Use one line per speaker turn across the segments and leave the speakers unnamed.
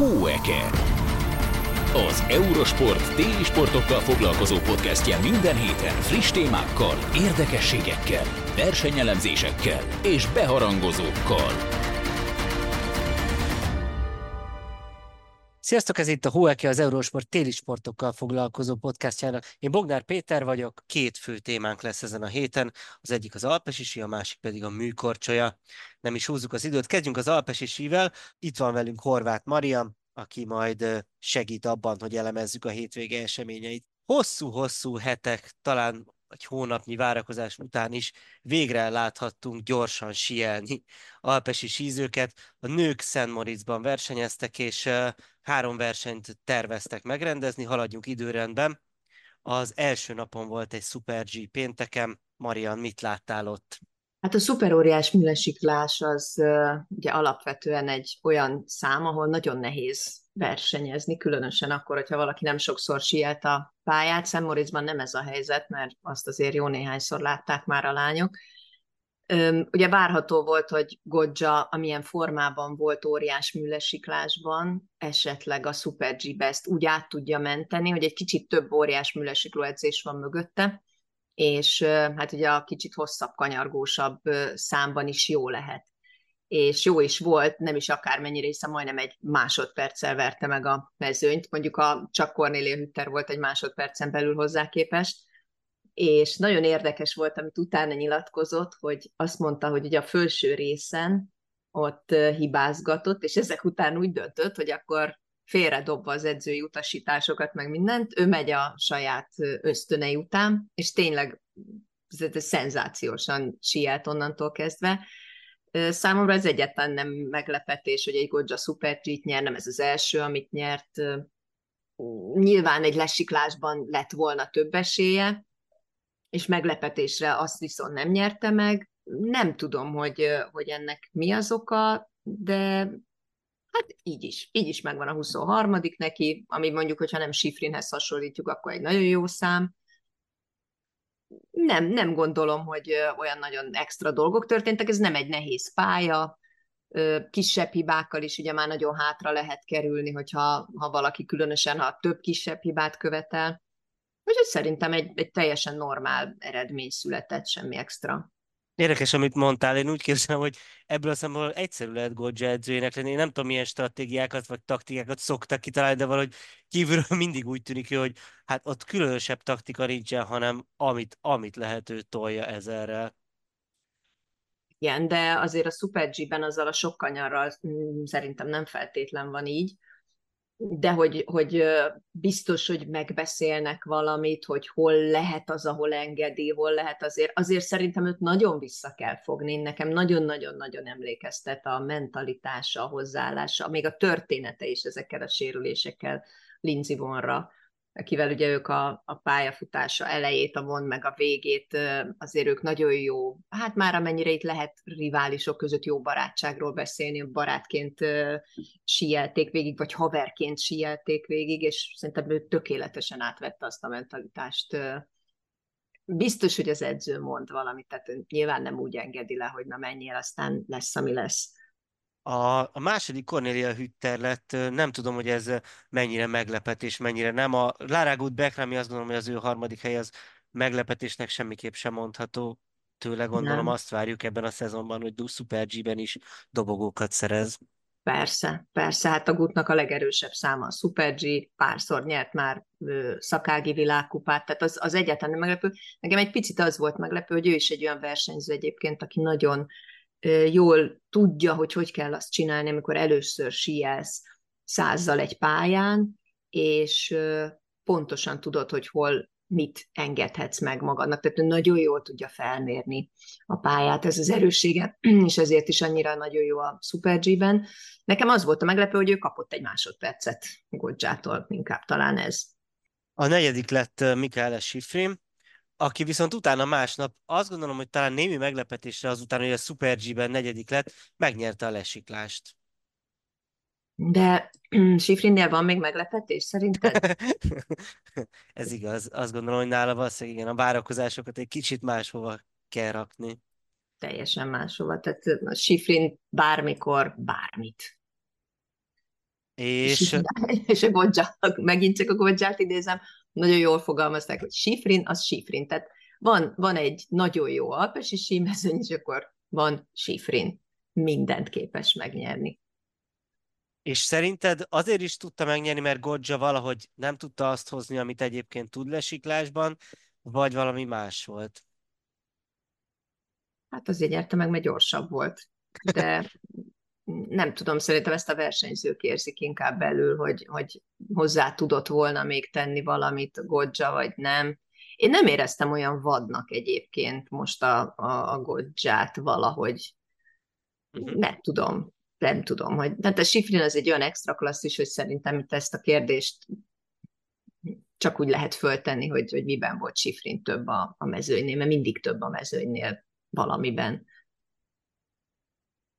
Hóeke. Az Eurosport téli sportokkal foglalkozó podcastje minden héten friss témákkal, érdekességekkel, versenyelemzésekkel és beharangozókkal.
Sziasztok, ez itt a Hóeke, az Eurosport téli sportokkal foglalkozó podcastjának. Én Bognár Péter vagyok, két fő témánk lesz ezen a héten. Az egyik az alpesisi, a másik pedig a műkorcsolya. Nem is húzzuk az időt, kezdjünk az alpesisivel. Itt van velünk Horváth Mariam, aki majd segít abban, hogy elemezzük a hétvége eseményeit. Hosszú-hosszú hetek, talán egy hónapnyi várakozás után is végre láthattunk gyorsan sielni alpesi sízőket. A nők Szent Moritzban versenyeztek, és három versenyt terveztek megrendezni, haladjunk időrendben. Az első napon volt egy Super G pénteken. Marian, mit láttál ott?
Hát a szuperóriás műlesiklás az ugye alapvetően egy olyan szám, ahol nagyon nehéz versenyezni, különösen akkor, hogyha valaki nem sokszor siet a pályát. Szemmoritzban nem ez a helyzet, mert azt azért jó néhányszor látták már a lányok. Um, ugye várható volt, hogy Godzsa, amilyen formában volt óriás műlesiklásban, esetleg a Super G ezt úgy át tudja menteni, hogy egy kicsit több óriás műlesikló edzés van mögötte, és hát ugye a kicsit hosszabb, kanyargósabb számban is jó lehet. És jó is volt, nem is akármennyire, hiszen majdnem egy másodperccel verte meg a mezőnyt, mondjuk a csak Cornélia Hütter volt egy másodpercen belül hozzá képest, és nagyon érdekes volt, amit utána nyilatkozott, hogy azt mondta, hogy ugye a felső részen ott hibázgatott, és ezek után úgy döntött, hogy akkor félredobva az edzői utasításokat, meg mindent, ő megy a saját ösztönei után, és tényleg ez szenzációsan sielt onnantól kezdve. Számomra ez egyáltalán nem meglepetés, hogy egy Godzsa Super nyer, nem ez az első, amit nyert. Nyilván egy lesiklásban lett volna több esélye, és meglepetésre azt viszont nem nyerte meg. Nem tudom, hogy, hogy ennek mi az oka, de Hát így is. Így is megvan a 23 neki, ami mondjuk, hogyha nem Sifrinhez hasonlítjuk, akkor egy nagyon jó szám. Nem, nem gondolom, hogy olyan nagyon extra dolgok történtek, ez nem egy nehéz pálya, kisebb hibákkal is ugye már nagyon hátra lehet kerülni, hogyha ha valaki különösen, ha több kisebb hibát követel. Úgyhogy szerintem egy, egy teljesen normál eredmény született, semmi extra.
Érdekes, amit mondtál, én úgy képzelem, hogy ebből a szempontból egyszerű lehet Godzsa edzőjének lenni. Én nem tudom, milyen stratégiákat vagy taktikákat szoktak kitalálni, de valahogy kívülről mindig úgy tűnik, hogy hát ott különösebb taktika nincsen, hanem amit, amit lehet, ő tolja ezerrel.
Igen, de azért a Super G-ben azzal a sok kanyarral mm, szerintem nem feltétlen van így de hogy, hogy biztos, hogy megbeszélnek valamit, hogy hol lehet az, ahol engedi, hol lehet azért. Azért szerintem őt nagyon vissza kell fogni. Nekem nagyon-nagyon-nagyon emlékeztet a mentalitása, a hozzáállása, még a története is ezekkel a sérülésekkel Lindsay vonra akivel ugye ők a, a pályafutása elejét, a mond meg a végét, azért ők nagyon jó, hát már amennyire itt lehet riválisok között jó barátságról beszélni, barátként sielték végig, vagy haverként sielték végig, és szerintem ő tökéletesen átvette azt a mentalitást. Biztos, hogy az edző mond valamit, tehát nyilván nem úgy engedi le, hogy na menjél, aztán lesz, ami lesz.
A, a második Cornelia Hütter lett, nem tudom, hogy ez mennyire meglepetés, mennyire nem. A Lara Good Beckrami azt gondolom, hogy az ő harmadik hely az meglepetésnek semmiképp sem mondható. Tőle gondolom nem. azt várjuk ebben a szezonban, hogy Super G-ben is dobogókat szerez.
Persze, persze, hát a Gutnak a legerősebb száma a Super G, párszor nyert már ö, szakági világkupát, tehát az, az egyáltalán nem meglepő. Nekem egy picit az volt meglepő, hogy ő is egy olyan versenyző egyébként, aki nagyon jól tudja, hogy hogy kell azt csinálni, amikor először sielsz százzal egy pályán, és pontosan tudod, hogy hol mit engedhetsz meg magadnak. Tehát nagyon jól tudja felmérni a pályát, ez az erőssége, és ezért is annyira nagyon jó a Super G-ben. Nekem az volt a meglepő, hogy ő kapott egy másodpercet Godzsától, inkább talán ez.
A negyedik lett Mikael Schifrin, aki viszont utána másnap azt gondolom, hogy talán némi meglepetésre azután, hogy a Super G-ben negyedik lett, megnyerte a lesiklást.
De Sifrinnél van még meglepetés szerinted?
Ez igaz. Azt gondolom, hogy nála valószínűleg igen, a várakozásokat egy kicsit máshova kell rakni.
Teljesen máshova. Tehát a Sifrin bármikor bármit
És,
és a Godzsa, megint csak a Godzsát idézem, nagyon jól fogalmazták, hogy Sifrin, az Sifrin. Tehát van, van egy nagyon jó alpesi símezőny, és akkor van Sifrin. Mindent képes megnyerni.
És szerinted azért is tudta megnyerni, mert Godzsa valahogy nem tudta azt hozni, amit egyébként tud lesiklásban, vagy valami más volt?
Hát azért nyerte meg, mert gyorsabb volt. De nem tudom, szerintem ezt a versenyzők érzik inkább belül, hogy, hogy hozzá tudott volna még tenni valamit Godzsa, vagy nem. Én nem éreztem olyan vadnak egyébként most a, a, a Godzsát valahogy. Uh-huh. Nem tudom, nem tudom, hogy tehát a Sifrin az egy olyan extra klasszis, hogy szerintem itt ezt a kérdést csak úgy lehet föltenni, hogy, hogy miben volt Sifrin több a, a mezőnynél, mert mindig több a mezőnynél valamiben.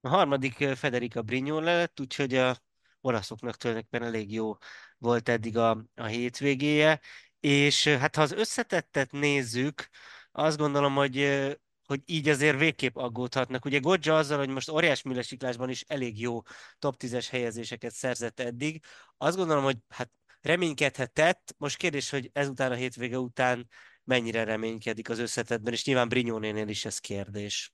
A harmadik Federica Brignol lett, úgyhogy a olaszoknak tulajdonképpen elég jó volt eddig a, a hétvégéje, és hát ha az összetettet nézzük, azt gondolom, hogy hogy így azért végképp aggódhatnak. Ugye Godzsa azzal, hogy most óriás műlesiklásban is elég jó top 10-es helyezéseket szerzett eddig. Azt gondolom, hogy hát reménykedhetett. Most kérdés, hogy ezután a hétvége után mennyire reménykedik az összetetben, és nyilván Brignónénél is ez kérdés.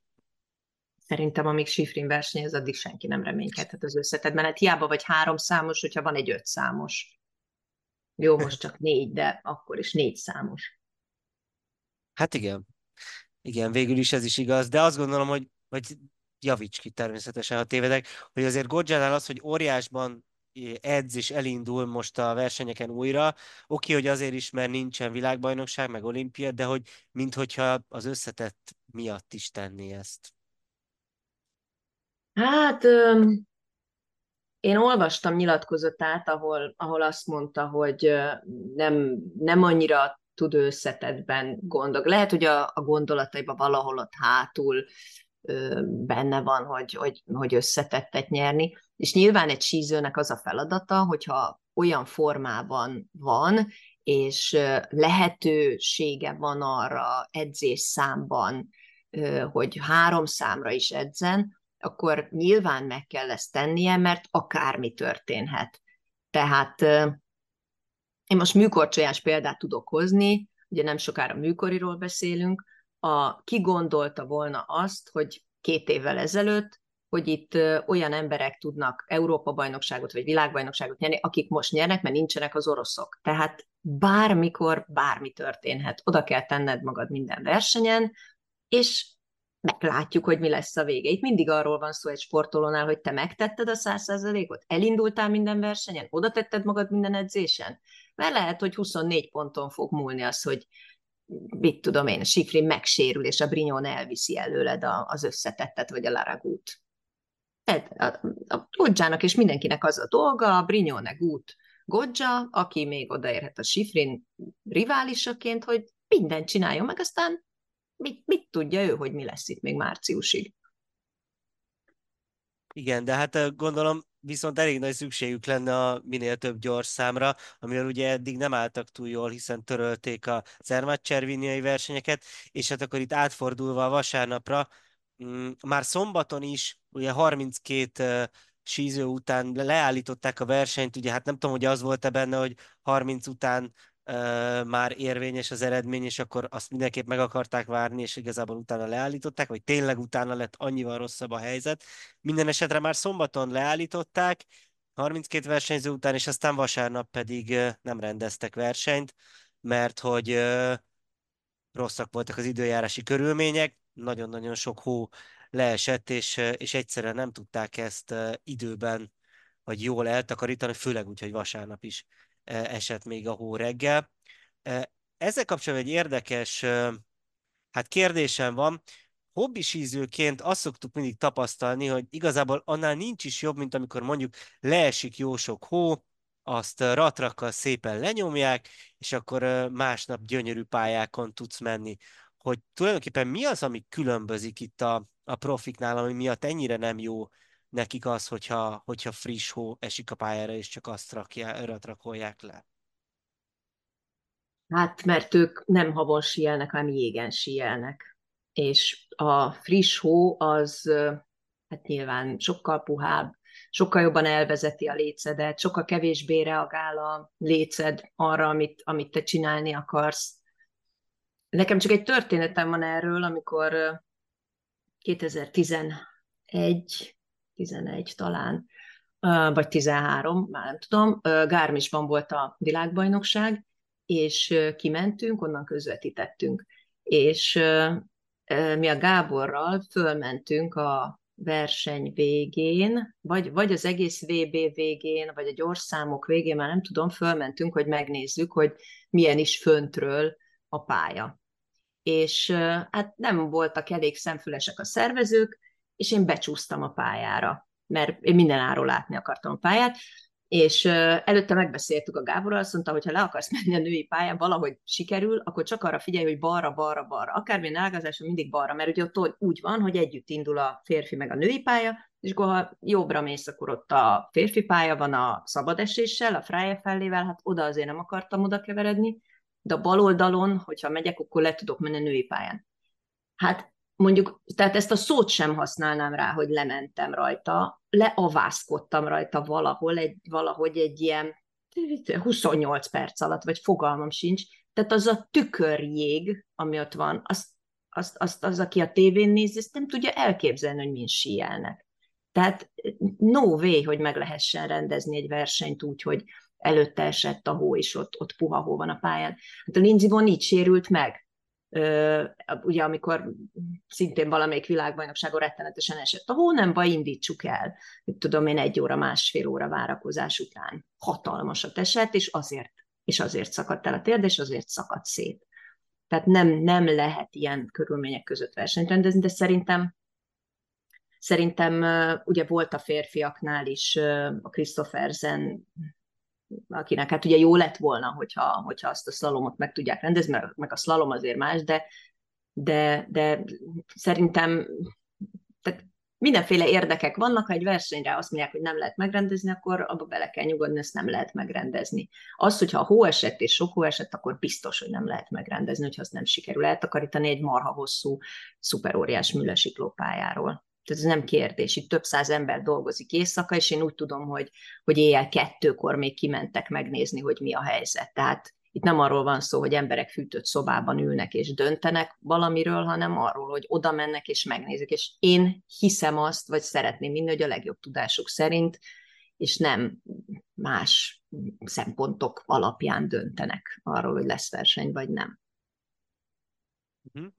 Szerintem, amíg Sifrin versenyez, addig senki nem reménykedhet az összetetben. Hát hiába vagy három számos, hogyha van egy öt számos. Jó, most csak négy, de akkor is négy számos.
Hát igen. Igen, végül is ez is igaz, de azt gondolom, hogy, hogy javíts ki természetesen, ha tévedek, hogy azért Godzsánál az, hogy óriásban edz és elindul most a versenyeken újra. Oké, hogy azért is, mert nincsen világbajnokság, meg olimpia, de hogy minthogyha az összetett miatt is tenni ezt.
Hát én olvastam nyilatkozatát, ahol, ahol azt mondta, hogy nem, nem annyira tud összetettben gondok. Lehet, hogy a, a gondolataiban valahol ott hátul benne van, hogy, hogy, hogy összetettet nyerni. És nyilván egy sízőnek az a feladata, hogyha olyan formában van, és lehetősége van arra edzés számban, hogy három számra is edzen, akkor nyilván meg kell ezt tennie, mert akármi történhet. Tehát én most műkorcsolyás példát tudok hozni, ugye nem sokára műkoriról beszélünk, a, ki gondolta volna azt, hogy két évvel ezelőtt, hogy itt olyan emberek tudnak Európa-bajnokságot vagy világbajnokságot nyerni, akik most nyernek, mert nincsenek az oroszok. Tehát bármikor bármi történhet. Oda kell tenned magad minden versenyen, és meglátjuk, hogy mi lesz a vége. Itt mindig arról van szó egy sportolónál, hogy te megtetted a száz százalékot, elindultál minden versenyen, oda tetted magad minden edzésen, mert lehet, hogy 24 ponton fog múlni az, hogy mit tudom én, a Sifrin megsérül, és a Brinyón elviszi előled az összetettet, vagy a Laragút. Tehát a, a és mindenkinek az a dolga, a Brinyóne út Godzsa, aki még odaérhet a Sifrin riválisaként, hogy mindent csináljon meg, aztán mit, mit tudja ő, hogy mi lesz itt még márciusig.
Igen, de hát gondolom viszont elég nagy szükségük lenne a minél több gyors számra, amivel ugye eddig nem álltak túl jól, hiszen törölték a Zermatt Cserviniai versenyeket, és hát akkor itt átfordulva a vasárnapra, mm, már szombaton is ugye 32 síző után leállították a versenyt, ugye hát nem tudom, hogy az volt-e benne, hogy 30 után már érvényes az eredmény, és akkor azt mindenképp meg akarták várni, és igazából utána leállították, vagy tényleg utána lett annyival rosszabb a helyzet. Minden esetre már szombaton leállították, 32 versenyző után, és aztán vasárnap pedig nem rendeztek versenyt, mert hogy rosszak voltak az időjárási körülmények, nagyon-nagyon sok hó leesett, és, és egyszerűen nem tudták ezt időben vagy jól eltakarítani, főleg úgy, hogy vasárnap is esett még a hó reggel. Ezzel kapcsolatban egy érdekes hát kérdésem van. Hobbisízőként azt szoktuk mindig tapasztalni, hogy igazából annál nincs is jobb, mint amikor mondjuk leesik jó sok hó, azt ratrakkal szépen lenyomják, és akkor másnap gyönyörű pályákon tudsz menni. Hogy tulajdonképpen mi az, ami különbözik itt a, a profiknál, ami miatt ennyire nem jó nekik az, hogyha, hogyha friss hó esik a pályára, és csak azt rakják, rakolják le?
Hát, mert ők nem havon síelnek, hanem jégen síelnek. És a friss hó az hát nyilván sokkal puhább, sokkal jobban elvezeti a lécedet, sokkal kevésbé reagál a léced arra, amit, amit te csinálni akarsz. Nekem csak egy történetem van erről, amikor 2011, 11 talán, vagy 13, már nem tudom, Gármisban volt a világbajnokság, és kimentünk, onnan közvetítettünk. És mi a Gáborral fölmentünk a verseny végén, vagy, vagy az egész VB végén, vagy a gyorszámok végén, már nem tudom, fölmentünk, hogy megnézzük, hogy milyen is föntről a pálya. És hát nem voltak elég szemfülesek a szervezők, és én becsúsztam a pályára, mert én minden áról látni akartam a pályát, és előtte megbeszéltük a Gáborral, azt mondta, hogy ha le akarsz menni a női pályán, valahogy sikerül, akkor csak arra figyelj, hogy balra, balra, balra. Akármilyen ágazáson mindig balra, mert ugye ott úgy van, hogy együtt indul a férfi meg a női pálya, és akkor ha jobbra mész, akkor ott a férfi pálya van a szabad eséssel, a frája fellével, hát oda azért nem akartam oda keveredni, de a bal oldalon, hogyha megyek, akkor le tudok menni a női pályán. Hát mondjuk, tehát ezt a szót sem használnám rá, hogy lementem rajta, leavászkodtam rajta valahol, egy, valahogy egy ilyen 28 perc alatt, vagy fogalmam sincs. Tehát az a tükörjég, ami ott van, azt, azt, azt az, aki a tévén nézi, ezt nem tudja elképzelni, hogy mind síelnek. Tehát no way, hogy meg lehessen rendezni egy versenyt úgy, hogy előtte esett a hó, és ott, ott puha hó van a pályán. Hát a Lindsey Vonn így sérült meg ugye amikor szintén valamelyik világbajnokságon rettenetesen esett a hó, nem baj, indítsuk el. Mit tudom én, egy óra, másfél óra várakozás után hatalmasat esett, és azért, és azért szakadt el a térd, és azért szakadt szét. Tehát nem, nem lehet ilyen körülmények között versenyt rendezni, de szerintem Szerintem ugye volt a férfiaknál is a Christophersen akinek hát ugye jó lett volna, hogyha, hogyha azt a szlalomot meg tudják rendezni, mert meg a szlalom azért más, de, de, de szerintem tehát mindenféle érdekek vannak, ha egy versenyre azt mondják, hogy nem lehet megrendezni, akkor abba bele kell nyugodni, ezt nem lehet megrendezni. Az, hogyha a hó esett és sok hó esett, akkor biztos, hogy nem lehet megrendezni, hogyha azt nem sikerül eltakarítani egy marha hosszú, szuperóriás műlesiklópályáról. Tehát ez nem kérdés. Itt több száz ember dolgozik éjszaka, és én úgy tudom, hogy, hogy éjjel kettőkor még kimentek megnézni, hogy mi a helyzet. Tehát itt nem arról van szó, hogy emberek fűtött szobában ülnek és döntenek valamiről, hanem arról, hogy oda mennek és megnézik. És én hiszem azt, vagy szeretném minni, hogy a legjobb tudásuk szerint, és nem más szempontok alapján döntenek arról, hogy lesz verseny, vagy nem.
Uh-huh.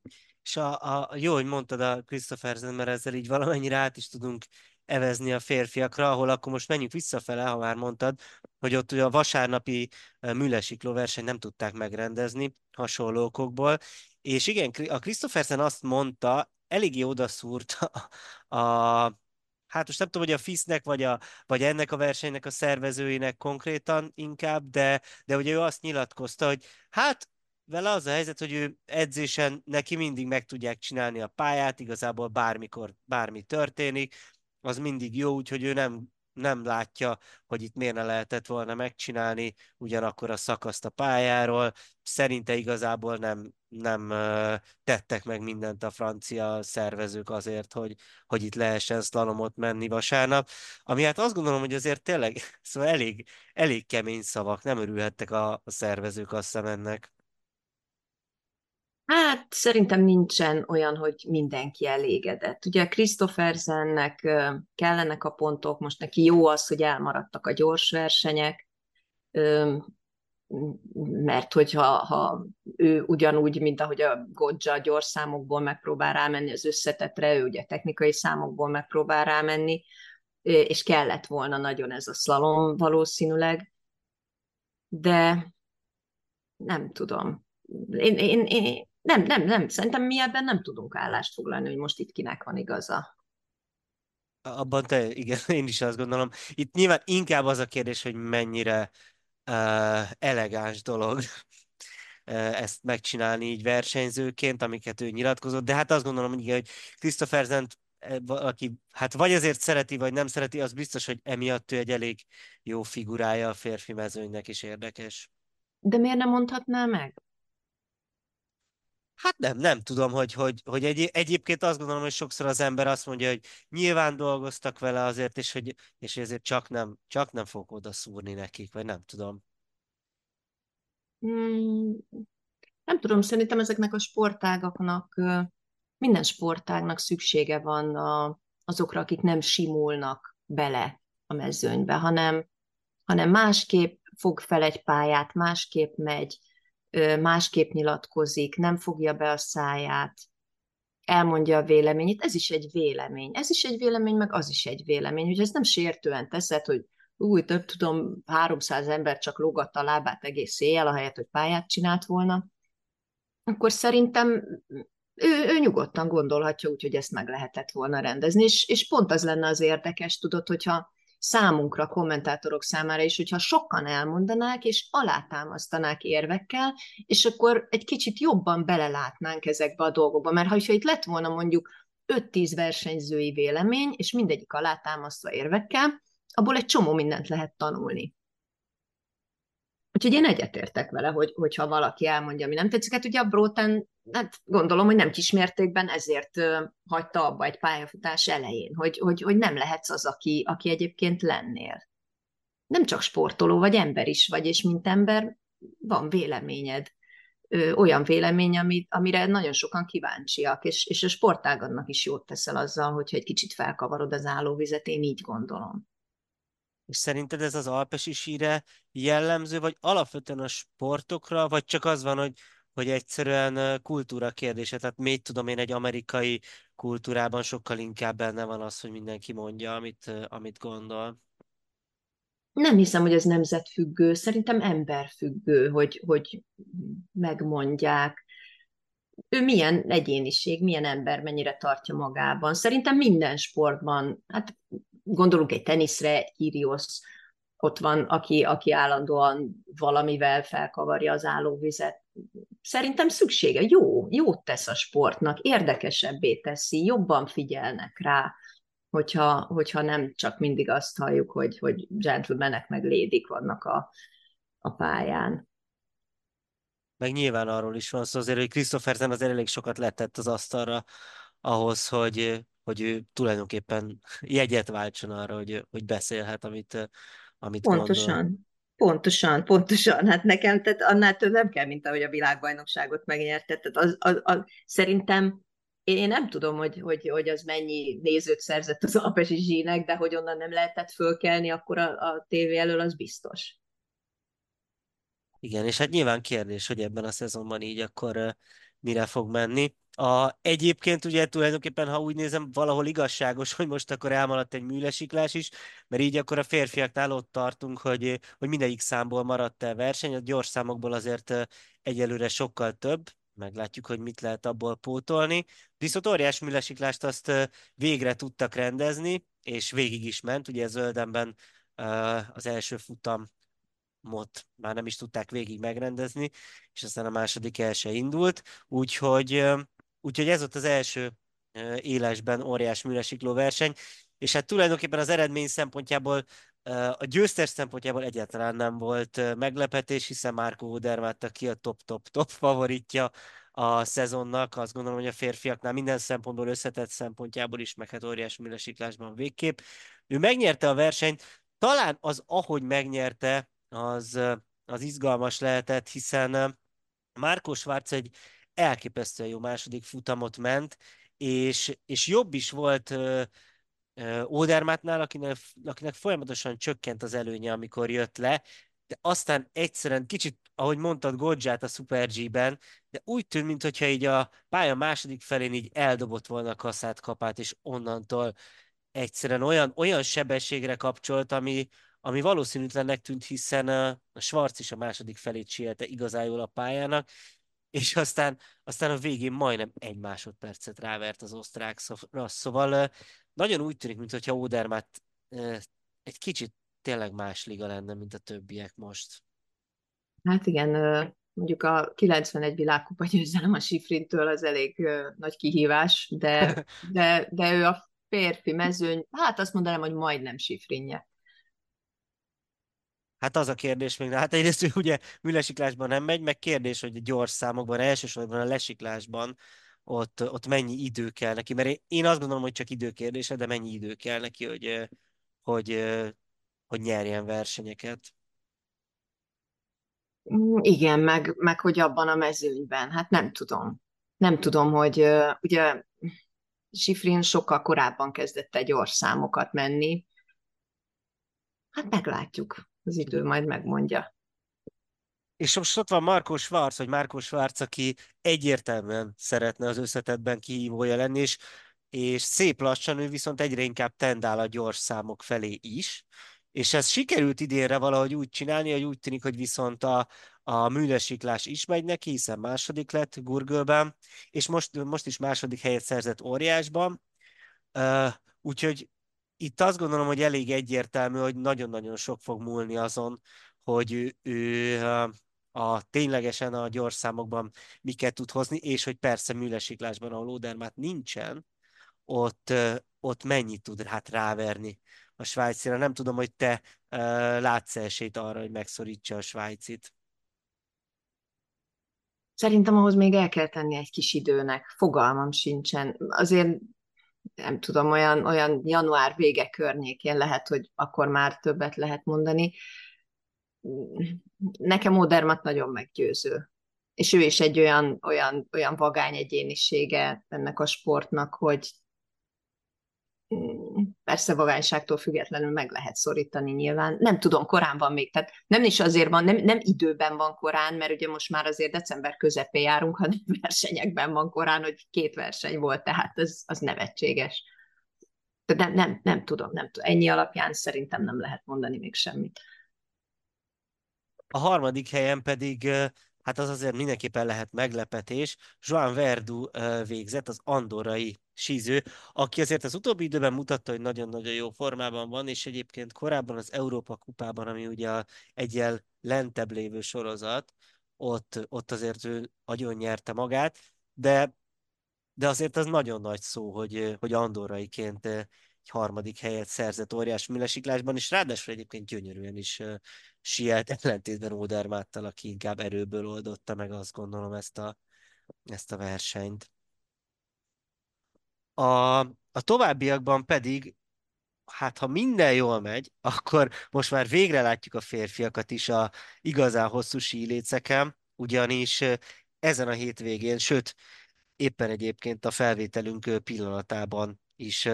És a, a, jó, hogy mondtad a Christophersen, mert ezzel így valamennyire át is tudunk evezni a férfiakra, ahol akkor most menjünk visszafele, ha már mondtad, hogy ott ugye a vasárnapi műlesikló verseny nem tudták megrendezni hasonló okokból, és igen, a Christophersen azt mondta, eléggé odaszúrt a, a hát most nem tudom, hogy a FIS-nek, vagy, a, vagy ennek a versenynek a szervezőinek konkrétan inkább, de, de ugye ő azt nyilatkozta, hogy hát vele az a helyzet, hogy ő edzésen neki mindig meg tudják csinálni a pályát, igazából bármikor bármi történik, az mindig jó, úgyhogy ő nem, nem látja, hogy itt miért ne lehetett volna megcsinálni ugyanakkor a szakaszt a pályáról. Szerinte igazából nem, nem tettek meg mindent a francia szervezők azért, hogy, hogy itt lehessen szlalomot menni vasárnap. Ami hát azt gondolom, hogy azért tényleg szóval elég, elég kemény szavak, nem örülhettek a, a szervezők azt hiszem ennek.
Hát szerintem nincsen olyan, hogy mindenki elégedett. Ugye Christophersennek kellenek a pontok, most neki jó az, hogy elmaradtak a gyors versenyek, mert hogyha ha ő ugyanúgy, mint ahogy a Godzsa a gyors számokból megpróbál rámenni az összetetre, ő ugye technikai számokból megpróbál rámenni, és kellett volna nagyon ez a szlalom valószínűleg, de nem tudom. Én, én, én, nem, nem, nem. Szerintem mi ebben nem tudunk állást foglalni, hogy most itt kinek van igaza.
Abban te, igen, én is azt gondolom. Itt nyilván inkább az a kérdés, hogy mennyire uh, elegáns dolog ezt megcsinálni így versenyzőként, amiket ő nyilatkozott, de hát azt gondolom, hogy, igen, hogy Christophersent aki hát vagy azért szereti, vagy nem szereti, az biztos, hogy emiatt ő egy elég jó figurája a férfi mezőnynek is érdekes.
De miért nem mondhatná meg?
Hát nem, nem tudom, hogy, hogy, hogy egy, egyébként azt gondolom, hogy sokszor az ember azt mondja, hogy nyilván dolgoztak vele azért, és hogy és ezért csak nem, csak nem fog oda szúrni nekik, vagy nem tudom.
Hmm, nem tudom, szerintem ezeknek a sportágaknak, minden sportágnak szüksége van a, azokra, akik nem simulnak bele a mezőnybe, hanem, hanem másképp fog fel egy pályát, másképp megy, másképp nyilatkozik, nem fogja be a száját, elmondja a véleményét, ez is egy vélemény. Ez is egy vélemény, meg az is egy vélemény, hogy ez nem sértően teszed, hogy úgy több tudom, 300 ember csak lógatta a lábát egész éjjel, ahelyett, hogy pályát csinált volna, akkor szerintem ő, ő nyugodtan gondolhatja úgy, hogy ezt meg lehetett volna rendezni, és, és pont az lenne az érdekes, tudod, hogyha számunkra, kommentátorok számára is, hogyha sokan elmondanák, és alátámasztanák érvekkel, és akkor egy kicsit jobban belelátnánk ezekbe a dolgokba. Mert ha itt lett volna mondjuk 5-10 versenyzői vélemény, és mindegyik alátámasztva érvekkel, abból egy csomó mindent lehet tanulni. Úgyhogy én egyetértek vele, hogy, hogyha valaki elmondja, ami nem tetszik. Hát ugye a Bróten, hát gondolom, hogy nem kismértékben ezért hagyta abba egy pályafutás elején, hogy, hogy, hogy nem lehetsz az, aki, aki egyébként lennél. Nem csak sportoló vagy, ember is vagy, és mint ember van véleményed. Ö, olyan vélemény, amit, amire nagyon sokan kíváncsiak, és, és a sportágadnak is jót teszel azzal, hogyha egy kicsit felkavarod az állóvizet, én így gondolom.
És szerinted ez az alpesi síre jellemző, vagy alapvetően a sportokra, vagy csak az van, hogy, hogy egyszerűen kultúra kérdése? Tehát még tudom én, egy amerikai kultúrában sokkal inkább benne van az, hogy mindenki mondja, amit, amit gondol.
Nem hiszem, hogy ez nemzetfüggő, szerintem emberfüggő, hogy, hogy megmondják. Ő milyen egyéniség, milyen ember, mennyire tartja magában. Szerintem minden sportban, hát gondolunk egy teniszre, Kyrgios ott van, aki, aki állandóan valamivel felkavarja az állóvizet. Szerintem szüksége, jó, jót tesz a sportnak, érdekesebbé teszi, jobban figyelnek rá, hogyha, hogyha nem csak mindig azt halljuk, hogy, hogy gentlemanek meg lédik vannak a, a pályán.
Meg nyilván arról is van szó azért, hogy Christophersen az elég sokat letett az asztalra ahhoz, hogy hogy ő tulajdonképpen jegyet váltson arra, hogy, hogy beszélhet, amit, amit
Pontosan.
Gondol.
Pontosan, pontosan. Hát nekem, tehát annál több nem kell, mint ahogy a világbajnokságot megnyerte. Tehát az, az, az, szerintem én nem tudom, hogy, hogy, hogy az mennyi nézőt szerzett az Alpesi zsínek, de hogy onnan nem lehetett fölkelni, akkor a, a tévé elől az biztos.
Igen, és hát nyilván kérdés, hogy ebben a szezonban így akkor mire fog menni. A, egyébként ugye tulajdonképpen, ha úgy nézem, valahol igazságos, hogy most akkor elmaradt egy műlesiklás is, mert így akkor a férfiaknál ott tartunk, hogy, hogy mindegyik számból maradt el verseny, a gyors számokból azért egyelőre sokkal több, meglátjuk, hogy mit lehet abból pótolni. Viszont óriás műlesiklást azt végre tudtak rendezni, és végig is ment, ugye Zöldemben az első futam mot már nem is tudták végig megrendezni, és aztán a második el se indult, úgyhogy, úgyhogy ez volt az első élesben óriás műresikló verseny, és hát tulajdonképpen az eredmény szempontjából a győztes szempontjából egyáltalán nem volt meglepetés, hiszen Márko Odermatt ki a top-top-top favoritja a szezonnak. Azt gondolom, hogy a férfiaknál minden szempontból összetett szempontjából is, meg hát óriás műlesiklásban végképp. Ő megnyerte a versenyt, talán az, ahogy megnyerte, az, az izgalmas lehetett, hiszen Márko Schwarz egy elképesztően jó második futamot ment, és, és jobb is volt Ódermátnál, akinek, akinek folyamatosan csökkent az előnye, amikor jött le, de aztán egyszerűen kicsit, ahogy mondtad, Godzsát a Super G-ben, de úgy tűnt, mintha így a pálya második felén így eldobott volna a kaszát kapát, és onnantól egyszerűen olyan, olyan sebességre kapcsolt, ami, ami valószínűtlennek tűnt, hiszen a Schwarz is a második felét sielte igazán jól a pályának, és aztán, aztán a végén majdnem egy másodpercet rávert az osztrák szóval nagyon úgy tűnik, mintha Odermatt egy kicsit tényleg más liga lenne, mint a többiek most.
Hát igen, mondjuk a 91 világkupa győzelem a Sifrintől az elég nagy kihívás, de, de, de ő a férfi mezőny, hát azt mondanám, hogy majdnem Sifrinje.
Hát az a kérdés még, hát egyrészt ő ugye műlesiklásban nem megy, meg kérdés, hogy gyors számokban, elsősorban a lesiklásban ott, ott mennyi idő kell neki, mert én azt gondolom, hogy csak idő kérdése, de mennyi idő kell neki, hogy, hogy, hogy nyerjen versenyeket.
Mm, igen, meg, meg hogy abban a mezőnyben, hát nem tudom. Nem tudom, hogy ugye Sifrin sokkal korábban kezdett egy gyors számokat menni. Hát meglátjuk, az idő majd megmondja.
És most ott van Marko Schwarz, hogy Marko Schwarz, aki egyértelműen szeretne az összetetben kihívója lenni, és, és szép lassan ő viszont egyre inkább tendál a gyors számok felé is, és ez sikerült idénre valahogy úgy csinálni, hogy úgy tűnik, hogy viszont a, a műlesiklás is megy neki, hiszen második lett Gurgölben, és most, most is második helyet szerzett óriásban, uh, úgyhogy itt azt gondolom, hogy elég egyértelmű, hogy nagyon-nagyon sok fog múlni azon, hogy ő, ő a ténylegesen a gyors számokban miket tud hozni, és hogy persze műlesiklásban, ahol Odermát nincsen, ott, ott mennyit tud hát ráverni a svájcira. Nem tudom, hogy te uh, látsz esélyt arra, hogy megszorítsa a svájcit.
Szerintem ahhoz még el kell tenni egy kis időnek. Fogalmam sincsen. Azért nem tudom, olyan, olyan január vége környékén lehet, hogy akkor már többet lehet mondani. Nekem Odermat nagyon meggyőző. És ő is egy olyan, olyan, olyan vagány egyénisége ennek a sportnak, hogy persze vagányságtól függetlenül meg lehet szorítani nyilván. Nem tudom, korán van még, tehát nem is azért van, nem, nem időben van korán, mert ugye most már azért december közepén járunk, hanem versenyekben van korán, hogy két verseny volt, tehát az, az nevetséges. De nem, nem, nem tudom, nem tudom. Ennyi alapján szerintem nem lehet mondani még semmit.
A harmadik helyen pedig hát az azért mindenképpen lehet meglepetés. Joan Verdu végzett, az andorrai síző, aki azért az utóbbi időben mutatta, hogy nagyon-nagyon jó formában van, és egyébként korábban az Európa kupában, ami ugye egyel lentebb lévő sorozat, ott, ott azért ő nagyon nyerte magát, de, de azért az nagyon nagy szó, hogy, hogy andorraiként egy harmadik helyet szerzett óriás műlesiklásban, és ráadásul egyébként gyönyörűen is uh, sielt, ellentétben Odermáttal, aki inkább erőből oldotta meg azt gondolom ezt a, ezt a versenyt. A, a továbbiakban pedig, hát ha minden jól megy, akkor most már végre látjuk a férfiakat is a igazán hosszú síléceken, ugyanis ezen a hétvégén, sőt, éppen egyébként a felvételünk pillanatában is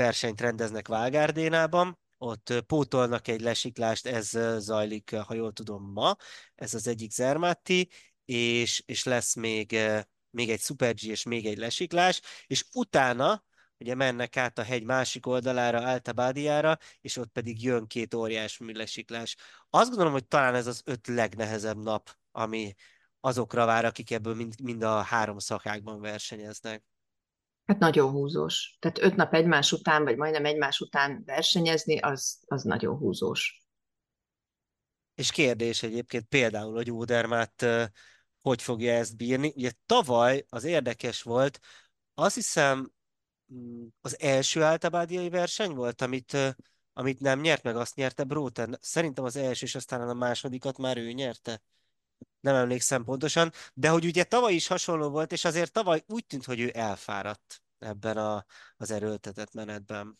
versenyt rendeznek Válgárdénában, ott pótolnak egy lesiklást, ez zajlik, ha jól tudom, ma, ez az egyik Zermatti, és, és lesz még, még egy Super G és még egy lesiklás, és utána ugye mennek át a hegy másik oldalára, Altabádiára, és ott pedig jön két óriás műlesiklás. Azt gondolom, hogy talán ez az öt legnehezebb nap, ami azokra vár, akik ebből mind, mind a három szakákban versenyeznek.
Hát nagyon húzós. Tehát öt nap egymás után, vagy majdnem egymás után versenyezni, az, az nagyon húzós.
És kérdés egyébként például, hogy Ódermát hogy fogja ezt bírni. Ugye tavaly az érdekes volt, azt hiszem mm, az első áltabádiai verseny volt, amit, amit nem nyert meg, azt nyerte Bróten. Szerintem az első, és aztán a másodikat már ő nyerte nem emlékszem pontosan, de hogy ugye tavaly is hasonló volt, és azért tavaly úgy tűnt, hogy ő elfáradt ebben a, az erőltetett menetben.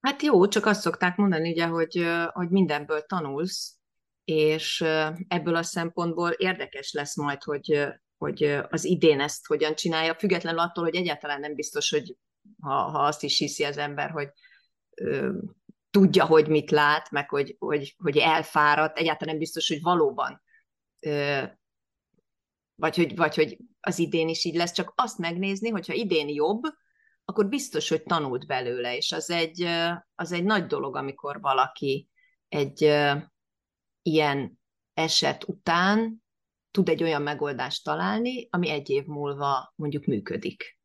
Hát jó, csak azt szokták mondani, ugye, hogy, hogy mindenből tanulsz, és ebből a szempontból érdekes lesz majd, hogy, hogy az idén ezt hogyan csinálja, függetlenül attól, hogy egyáltalán nem biztos, hogy ha, ha azt is hiszi az ember, hogy ö, tudja, hogy mit lát, meg hogy, hogy, hogy elfáradt, egyáltalán nem biztos, hogy valóban vagy hogy, vagy hogy az idén is így lesz, csak azt megnézni, hogyha idén jobb, akkor biztos, hogy tanult belőle, és az egy, az egy nagy dolog, amikor valaki egy ilyen eset után tud egy olyan megoldást találni, ami egy év múlva mondjuk működik.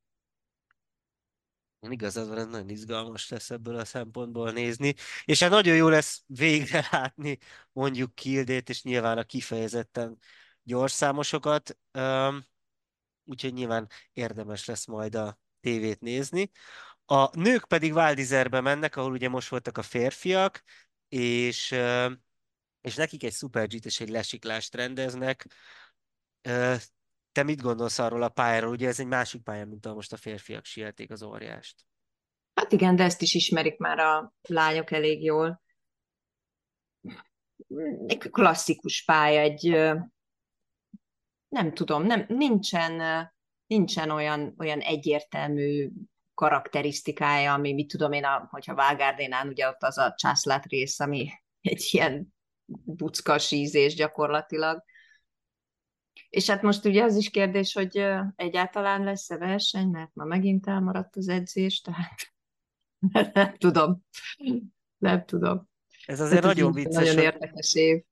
Igazad van, ez nagyon izgalmas lesz ebből a szempontból nézni, és hát nagyon jó lesz végre látni mondjuk Kildét, és nyilván a kifejezetten gyors számosokat, úgyhogy nyilván érdemes lesz majd a tévét nézni. A nők pedig Váldizerbe mennek, ahol ugye most voltak a férfiak, és, és nekik egy Super G-t és egy lesiklást rendeznek. Te mit gondolsz arról a pályáról? Ugye ez egy másik pálya, mint ahol most a férfiak sielték az óriást.
Hát igen, de ezt is ismerik már a lányok elég jól. Egy klasszikus pálya, egy nem tudom, nem, nincsen, nincsen olyan, olyan egyértelmű karakterisztikája, ami mit tudom én, a, hogyha Vágárdénán ugye ott az a császlát rész, ami egy ilyen buckas ízés gyakorlatilag. És hát most ugye az is kérdés, hogy egyáltalán lesz-e verseny, mert ma megint elmaradt az edzés, tehát nem tudom. Nem tudom.
Ez azért hát nagyon vicces.
Nagyon érdekes év.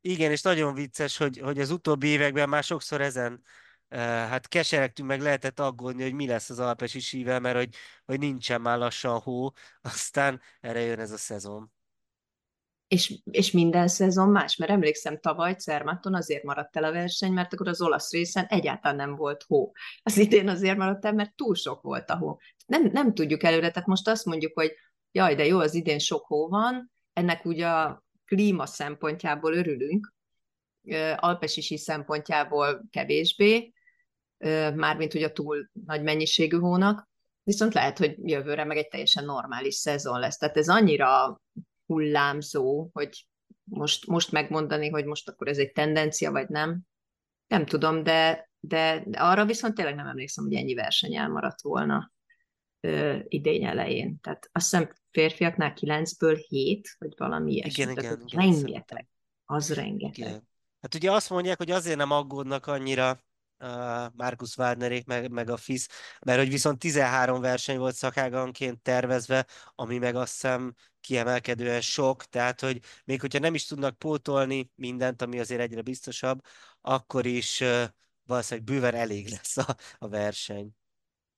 Igen, és nagyon vicces, hogy, hogy az utóbbi években már sokszor ezen hát keseregtünk, meg lehetett aggódni, hogy mi lesz az alpesi sível, mert hogy, hogy nincsen már lassan hó, aztán erre jön ez a szezon.
És, és minden szezon más, mert emlékszem, tavaly Cermaton azért maradt el a verseny, mert akkor az olasz részen egyáltalán nem volt hó. Az idén azért maradt el, mert túl sok volt a hó. Nem, nem tudjuk előre, tehát most azt mondjuk, hogy jaj, de jó, az idén sok hó van, ennek ugye a klíma szempontjából örülünk, alpesisi szempontjából kevésbé, mármint hogy a túl nagy mennyiségű hónak, viszont lehet, hogy jövőre meg egy teljesen normális szezon lesz. Tehát ez annyira hullámzó, hogy most, most megmondani, hogy most akkor ez egy tendencia, vagy nem, nem tudom, de, de, de arra viszont tényleg nem emlékszem, hogy ennyi verseny elmaradt volna ö, idény elején. Tehát azt hiszem férfiaknál kilencből hét, vagy valami ilyesmi.
Igen, igen,
igen, rengeteg. Az rengeteg.
Igen. Hát ugye azt mondják, hogy azért nem aggódnak annyira Markus Wagnerék, meg, meg a FIS, mert hogy viszont 13 verseny volt szakáganként tervezve, ami meg azt hiszem kiemelkedően sok, tehát hogy még hogyha nem is tudnak pótolni mindent, ami azért egyre biztosabb, akkor is valószínűleg bőven elég lesz a, a verseny.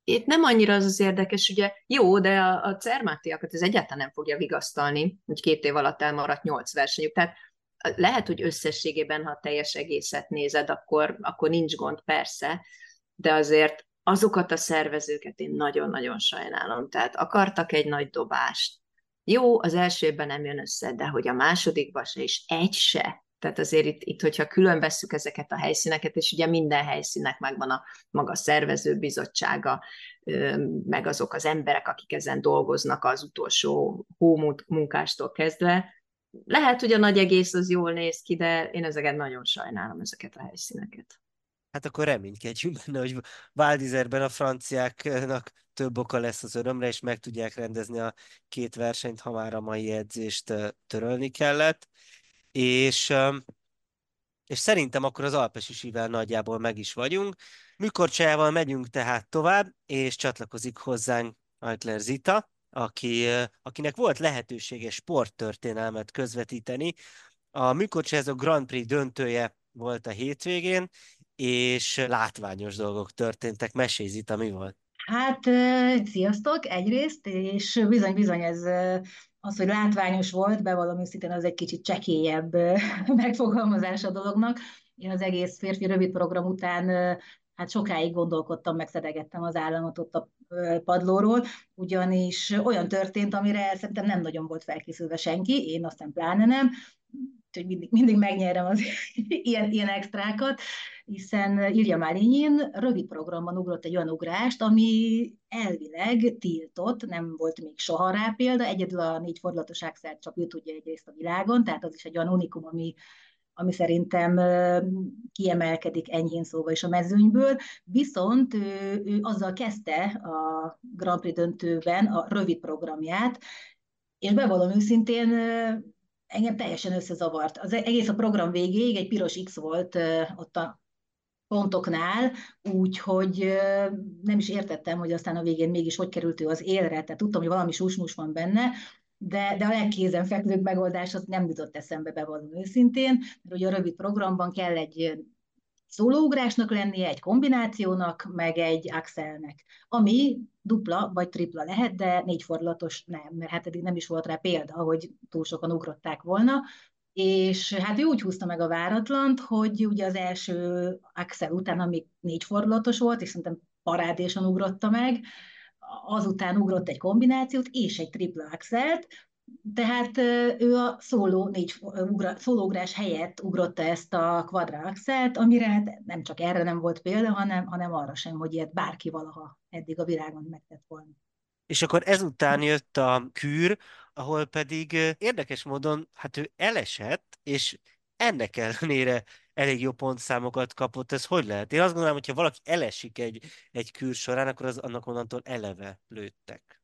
Itt nem annyira az az érdekes, ugye jó, de a, a Cermátiakat ez egyáltalán nem fogja vigasztalni, hogy két év alatt elmaradt nyolc versenyük. Tehát lehet, hogy összességében, ha teljes egészet nézed, akkor, akkor nincs gond, persze, de azért azokat a szervezőket én nagyon-nagyon sajnálom. Tehát akartak egy nagy dobást. Jó, az elsőben nem jön össze, de hogy a másodikban se, és egy se. Tehát azért itt, itt, hogyha külön vesszük ezeket a helyszíneket, és ugye minden helyszínnek megvan a maga szervezőbizottsága, meg azok az emberek, akik ezen dolgoznak az utolsó hómunkástól kezdve, lehet, hogy a nagy egész az jól néz ki, de én ezeket nagyon sajnálom, ezeket a helyszíneket.
Hát akkor reménykedjünk benne, hogy Valdizerben a franciáknak több oka lesz az örömre, és meg tudják rendezni a két versenyt, ha már a mai edzést törölni kellett. És, és szerintem akkor az Alpesisivel nagyjából meg is vagyunk. Műkorcsájával megyünk tehát tovább, és csatlakozik hozzánk Altler Zita, aki, akinek volt lehetősége sporttörténelmet közvetíteni. A Műkocsázó Grand Prix döntője volt a hétvégén, és látványos dolgok történtek. Mesélj, Zita, mi volt?
Hát, sziasztok egyrészt, és bizony-bizony ez az, hogy látványos volt, bevallom őszintén, az egy kicsit csekélyebb megfogalmazás a dolognak. Én az egész férfi rövid program után hát sokáig gondolkodtam, megszedegettem az államot ott a padlóról, ugyanis olyan történt, amire szerintem nem nagyon volt felkészülve senki, én aztán pláne nem, hogy mindig, mindig megnyerem az ilyen, ilyen extrákat, hiszen Ilja Malinyin rövid programban ugrott egy olyan ugrást, ami elvileg tiltott, nem volt még soha rá példa, egyedül a négy fordulatos axelt csak ő tudja egyrészt a világon, tehát az is egy olyan unikum, ami ami szerintem kiemelkedik enyhén szóval is a mezőnyből, viszont ő, ő azzal kezdte a Grand Prix döntőben a rövid programját, és bevallom őszintén, engem teljesen összezavart. Az egész a program végéig egy piros X volt ott a pontoknál, úgyhogy nem is értettem, hogy aztán a végén mégis hogy került ő az élre, tehát tudtam, hogy valami susmus van benne, de, de a legkézenfekvőbb megoldás az nem jutott eszembe bevallom őszintén, mert ugye a rövid programban kell egy szólóugrásnak lennie, egy kombinációnak, meg egy axelnek, ami dupla vagy tripla lehet, de négy fordulatos nem, mert hát eddig nem is volt rá példa, hogy túl sokan ugrották volna, és hát ő úgy húzta meg a váratlant, hogy ugye az első axel után, ami négy fordulatos volt, és szerintem parádésan ugrotta meg, azután ugrott egy kombinációt és egy tripla axelt, tehát ő a szóló négy ugra, szólógrás helyett ugrotta ezt a quadraxelt, amire hát nem csak erre nem volt példa, hanem, hanem arra sem, hogy ilyet bárki valaha eddig a világon megtett volna.
És akkor ezután jött a kűr, ahol pedig érdekes módon, hát ő elesett, és ennek ellenére elég jó pontszámokat kapott. Ez hogy lehet? Én azt gondolom, hogy ha valaki elesik egy, egy kűr során, akkor az annak onnantól eleve lőttek.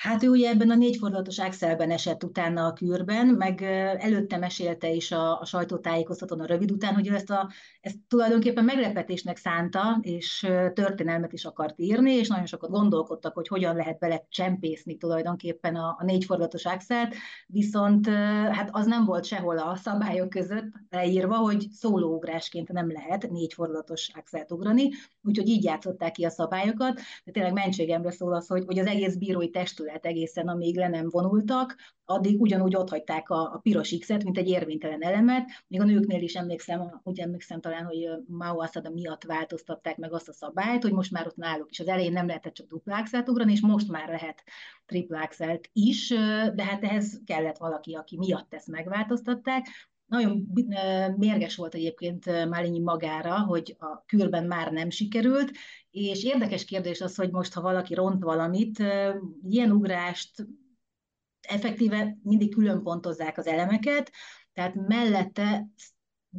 Hát ő ugye ebben a négyfordulatos Axelben esett utána a kürben, meg előtte mesélte is a, a sajtótájékoztatón a rövid után, hogy ő ezt, a, ezt tulajdonképpen meglepetésnek szánta, és történelmet is akart írni, és nagyon sokat gondolkodtak, hogy hogyan lehet bele csempészni tulajdonképpen a, a négyfordulatos Axelt, viszont hát az nem volt sehol a szabályok között leírva, hogy szólóugrásként nem lehet négyfordulatos Axelt ugrani, úgyhogy így játszották ki a szabályokat, de tényleg mentségemre szól az, hogy, hogy az egész bírói testület testület egészen, amíg le nem vonultak, addig ugyanúgy ott hagyták a, a piros X-et, mint egy érvénytelen elemet. Még a nőknél is emlékszem, úgy emlékszem talán, hogy Mao Asada miatt változtatták meg azt a szabályt, hogy most már ott náluk is az elején nem lehetett csak dupla ugrani, és most már lehet tripla is, de hát ehhez kellett valaki, aki miatt ezt megváltoztatták. Nagyon mérges volt egyébként Málinyi magára, hogy a kürben már nem sikerült, és érdekes kérdés az, hogy most, ha valaki ront valamit, ilyen ugrást effektíve mindig külön pontozzák az elemeket, tehát mellette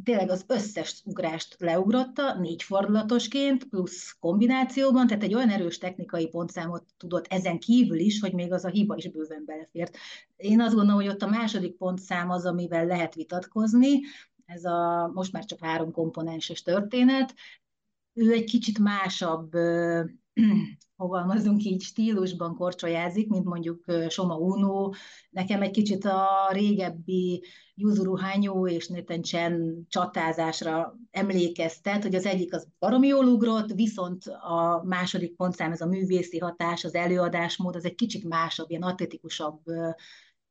tényleg az összes ugrást leugrotta, négy fordulatosként, plusz kombinációban, tehát egy olyan erős technikai pontszámot tudott ezen kívül is, hogy még az a hiba is bőven belefért. Én azt gondolom, hogy ott a második pontszám az, amivel lehet vitatkozni, ez a most már csak három komponenses történet, ő egy kicsit másabb fogalmazunk így, stílusban korcsolyázik, mint mondjuk Soma Uno. Nekem egy kicsit a régebbi Yuzuru és Nathan Chen csatázásra emlékeztet, hogy az egyik az baromi jól ugrott, viszont a második pontszám, ez a művészi hatás, az előadásmód, az egy kicsit másabb, ilyen atletikusabb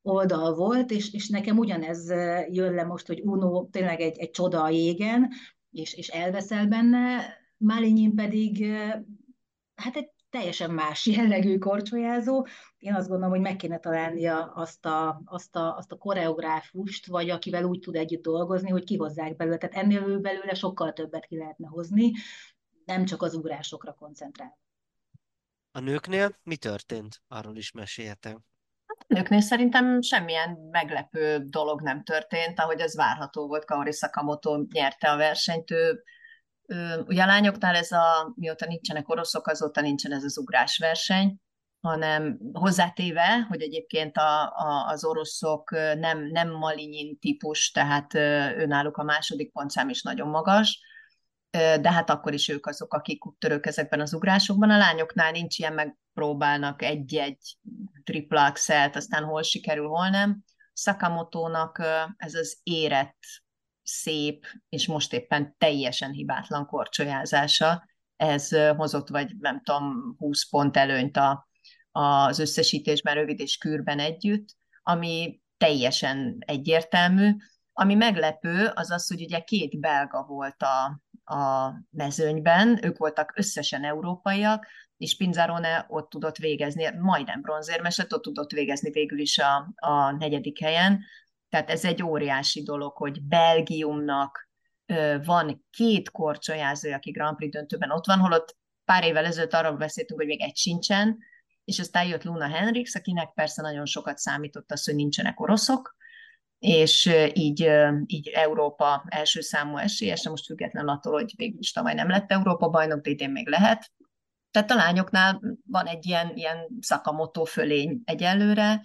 oldal volt, és, és nekem ugyanez jön le most, hogy Uno tényleg egy, egy csoda a jégen, és, és elveszel benne, Málinyin pedig hát egy teljesen más jellegű korcsolyázó. Én azt gondolom, hogy meg kéne találnia azt a, azt a, azt a koreográfust, vagy akivel úgy tud együtt dolgozni, hogy kihozzák belőle. Tehát ennél belőle sokkal többet ki lehetne hozni, nem csak az ugrásokra koncentrál.
A nőknél mi történt? Arról is meséltem.
Hát a nőknél szerintem semmilyen meglepő dolog nem történt, ahogy az várható volt. Kaori Sakamoto nyerte a versenyt, ő Ugye a lányoknál ez a, mióta nincsenek oroszok, azóta nincsen ez az ugrásverseny, hanem hozzátéve, hogy egyébként a, a, az oroszok nem, nem malinyin típus, tehát önálluk a második pontszám is nagyon magas, de hát akkor is ők azok, akik törők ezekben az ugrásokban. A lányoknál nincs ilyen, megpróbálnak egy-egy tripla axelt, aztán hol sikerül, hol nem. Sakamotónak ez az érett szép, és most éppen teljesen hibátlan korcsolyázása, ez hozott vagy nem tudom, 20 pont előnyt a, az összesítésben rövid és kürben együtt, ami teljesen egyértelmű. Ami meglepő, az az, hogy ugye két belga volt a, a mezőnyben, ők voltak összesen európaiak, és Pinzarone ott tudott végezni, majdnem bronzérmeset, ott tudott végezni végül is a, a negyedik helyen, tehát ez egy óriási dolog, hogy Belgiumnak van két korcsolyázója, aki Grand Prix döntőben ott van, holott pár évvel ezelőtt arról beszéltünk, hogy még egy sincsen, és aztán jött Luna Henriks, akinek persze nagyon sokat számított az, hogy nincsenek oroszok, és így, így Európa első számú esélyese, most független attól, hogy végül is tavaly nem lett Európa bajnok, de idén még lehet. Tehát a lányoknál van egy ilyen, ilyen szakamoto fölény egyelőre,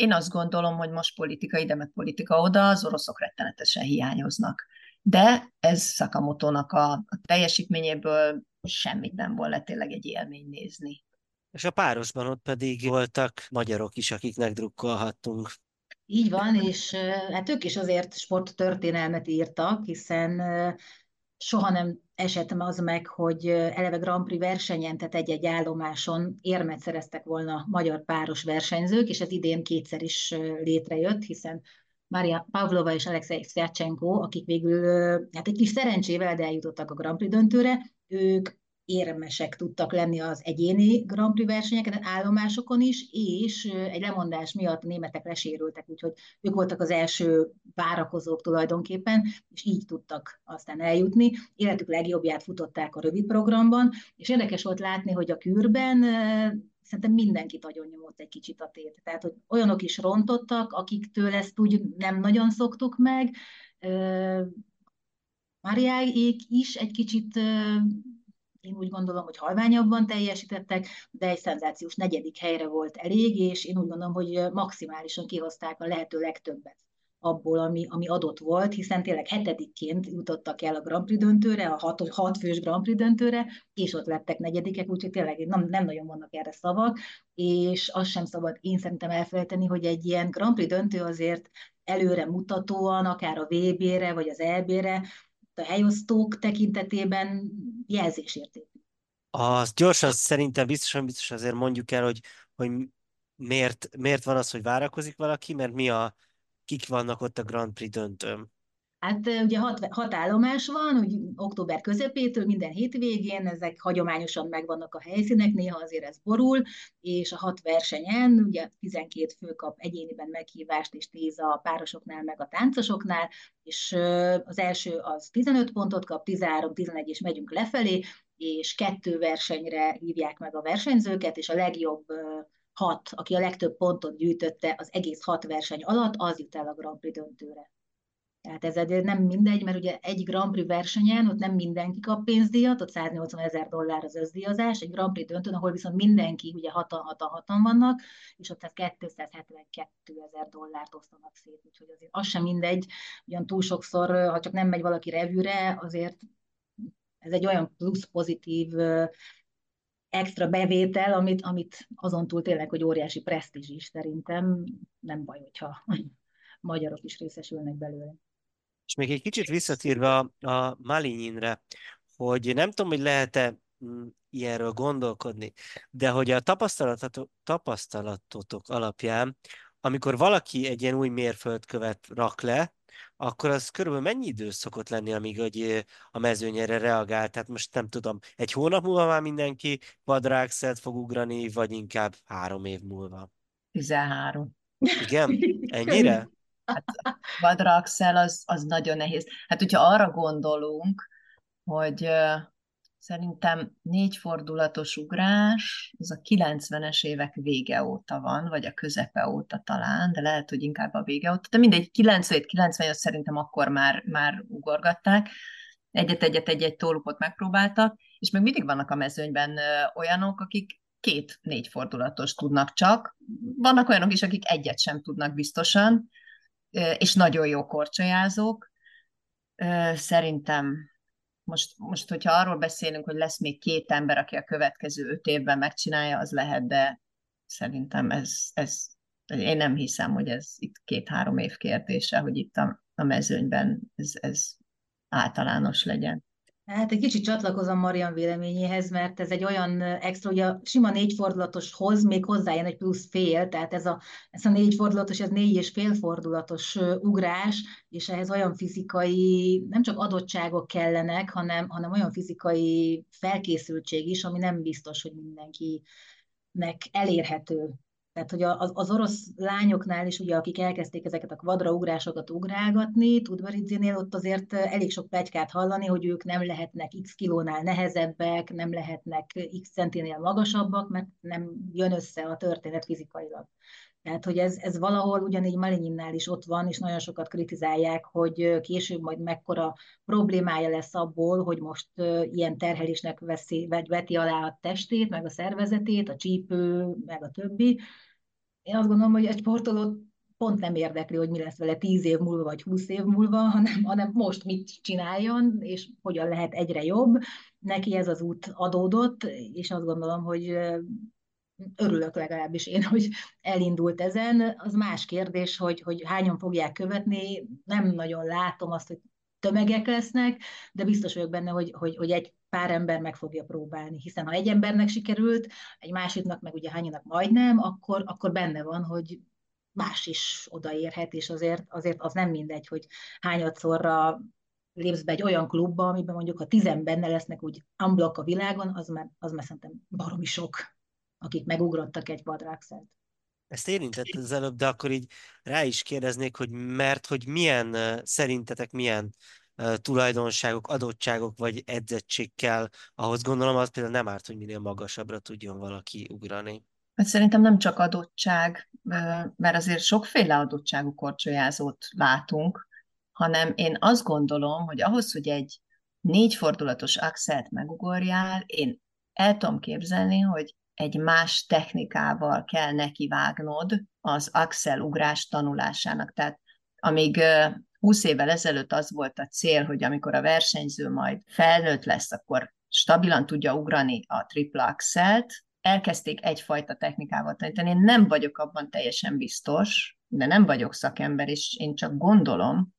én azt gondolom, hogy most politika ide, meg politika oda, az oroszok rettenetesen hiányoznak. De ez Sakamotónak a, a teljesítményéből semmit nem volt tényleg egy élmény nézni.
És a párosban ott pedig voltak magyarok is, akiknek drukkolhattunk.
Így van, és hát ők is azért sporttörténelmet írtak, hiszen soha nem esett az meg, hogy eleve Grand Prix versenyen, tehát egy-egy állomáson érmet szereztek volna magyar páros versenyzők, és ez idén kétszer is létrejött, hiszen Mária Pavlova és Alexei Szjacsenko, akik végül hát egy kis szerencsével, de eljutottak a Grand Prix döntőre, ők érmesek tudtak lenni az egyéni Grand Prix versenyeken, állomásokon is, és egy lemondás miatt a németek lesérültek, úgyhogy ők voltak az első várakozók tulajdonképpen, és így tudtak aztán eljutni. Életük legjobbját futották a rövid programban, és érdekes volt látni, hogy a kürben szerintem mindenkit nagyon nyomott egy kicsit a tét. Tehát, hogy olyanok is rontottak, akiktől ezt úgy nem nagyon szoktuk meg, Máriáék is egy kicsit én úgy gondolom, hogy halványabban teljesítettek, de egy szenzációs negyedik helyre volt elég, és én úgy gondolom, hogy maximálisan kihozták a lehető legtöbbet abból, ami, ami adott volt, hiszen tényleg hetedikként jutottak el a Grand Prix döntőre, a hat, hat fős Grand Prix döntőre, és ott lettek negyedikek, úgyhogy tényleg nem, nem nagyon vannak erre szavak, és azt sem szabad én szerintem elfelejteni, hogy egy ilyen Grand Prix döntő azért előre mutatóan, akár a VB-re, vagy az EB-re, a helyosztók tekintetében jelzésértékű.
Az gyorsan szerintem biztosan biztos azért mondjuk el, hogy, hogy miért, miért van az, hogy várakozik valaki, mert mi a, kik vannak ott a Grand Prix döntőn.
Hát ugye hat, hat állomás van, hogy október közepétől minden hétvégén, ezek hagyományosan megvannak a helyszínek, néha azért ez borul, és a hat versenyen ugye 12 fő kap egyéniben meghívást, és 10 a párosoknál, meg a táncosoknál, és az első az 15 pontot kap, 13, 11, és megyünk lefelé, és kettő versenyre hívják meg a versenyzőket, és a legjobb hat, aki a legtöbb pontot gyűjtötte az egész hat verseny alatt, az jut el a Grand Prix döntőre. Tehát ez nem mindegy, mert ugye egy Grand Prix versenyen ott nem mindenki kap pénzdíjat, ott 180 ezer dollár az összdíjazás, egy Grand Prix döntőn, ahol viszont mindenki ugye hatan, hatan, hatan vannak, és ott 272 ezer dollárt osztanak szét, úgyhogy azért az sem mindegy, ugyan túl sokszor, ha csak nem megy valaki revűre, azért ez egy olyan plusz pozitív extra bevétel, amit, amit azon túl tényleg, hogy óriási presztízs is szerintem, nem baj, hogyha magyarok is részesülnek belőle.
És még egy kicsit visszatérve a, a Malinyinre, hogy nem tudom, hogy lehet-e mm, ilyenről gondolkodni, de hogy a tapasztalatotok, tapasztalatotok alapján, amikor valaki egy ilyen új mérföldkövet rak le, akkor az körülbelül mennyi idő szokott lenni, amíg hogy a mezőnyere reagál? Tehát most nem tudom, egy hónap múlva már mindenki quadráxelt fog ugrani, vagy inkább három év múlva?
13.
Igen? Ennyire?
Hát quadraxel az, az nagyon nehéz. Hát hogyha arra gondolunk, hogy szerintem négy fordulatos ugrás, az a 90-es évek vége óta van, vagy a közepe óta talán, de lehet, hogy inkább a vége óta, de mindegy, 97-98 szerintem akkor már, már ugorgatták, egyet-egyet-egy-egy tólupot megpróbáltak, és még mindig vannak a mezőnyben olyanok, akik két-négy fordulatos tudnak csak. Vannak olyanok is, akik egyet sem tudnak biztosan, és nagyon jó korcsolyázók. Szerintem most, most, hogyha arról beszélünk, hogy lesz még két ember, aki a következő öt évben megcsinálja, az lehet, de szerintem ez, ez én nem hiszem, hogy ez itt két-három év kérdése, hogy itt a, a mezőnyben ez, ez általános legyen.
Hát egy kicsit csatlakozom Marian véleményéhez, mert ez egy olyan extra, ugye a sima négy fordulatoshoz még hozzájön egy plusz fél, tehát ez a, ez a négy fordulatos, ez négy és fél ugrás, és ehhez olyan fizikai, nem csak adottságok kellenek, hanem, hanem olyan fizikai felkészültség is, ami nem biztos, hogy mindenkinek elérhető tehát, hogy az, az orosz lányoknál is, ugye, akik elkezdték ezeket a kvadraugrásokat ugrálgatni, Tudvaridzinél ott azért elég sok plegykát hallani, hogy ők nem lehetnek x kilónál nehezebbek, nem lehetnek x centinél magasabbak, mert nem jön össze a történet fizikailag. Tehát, hogy ez, ez valahol ugyanígy Malinyinnál is ott van, és nagyon sokat kritizálják, hogy később majd mekkora problémája lesz abból, hogy most ilyen terhelésnek veszi, vagy veti alá a testét, meg a szervezetét, a csípő, meg a többi. Én azt gondolom, hogy egy sportolót pont nem érdekli, hogy mi lesz vele tíz év múlva, vagy húsz év múlva, hanem, hanem most mit csináljon, és hogyan lehet egyre jobb. Neki ez az út adódott, és azt gondolom, hogy örülök legalábbis én, hogy elindult ezen. Az más kérdés, hogy, hogy hányan fogják követni, nem nagyon látom azt, hogy tömegek lesznek, de biztos vagyok benne, hogy, hogy, hogy egy pár ember meg fogja próbálni, hiszen ha egy embernek sikerült, egy másiknak meg ugye hányanak majdnem, akkor, akkor benne van, hogy más is odaérhet, és azért, azért az nem mindegy, hogy hányadszorra lépsz be egy olyan klubba, amiben mondjuk a tizen benne lesznek úgy unblock a világon, az már, az már szerintem baromi sok, akik megugrottak egy quadraxelt.
Ezt érintett az előbb, de akkor így rá is kérdeznék, hogy mert hogy milyen, szerintetek milyen tulajdonságok, adottságok vagy edzettség kell, ahhoz gondolom, az például nem árt, hogy minél magasabbra tudjon valaki ugrani.
Hát szerintem nem csak adottság, mert azért sokféle adottságú korcsolyázót látunk, hanem én azt gondolom, hogy ahhoz, hogy egy négy fordulatos axelt megugorjál, én el tudom képzelni, hogy egy más technikával kell nekivágnod az axel ugrás tanulásának. Tehát amíg 20 évvel ezelőtt az volt a cél, hogy amikor a versenyző majd felnőtt lesz, akkor stabilan tudja ugrani a triple axelt, elkezdték egyfajta technikával tanítani. Én nem vagyok abban teljesen biztos, de nem vagyok szakember, és én csak gondolom,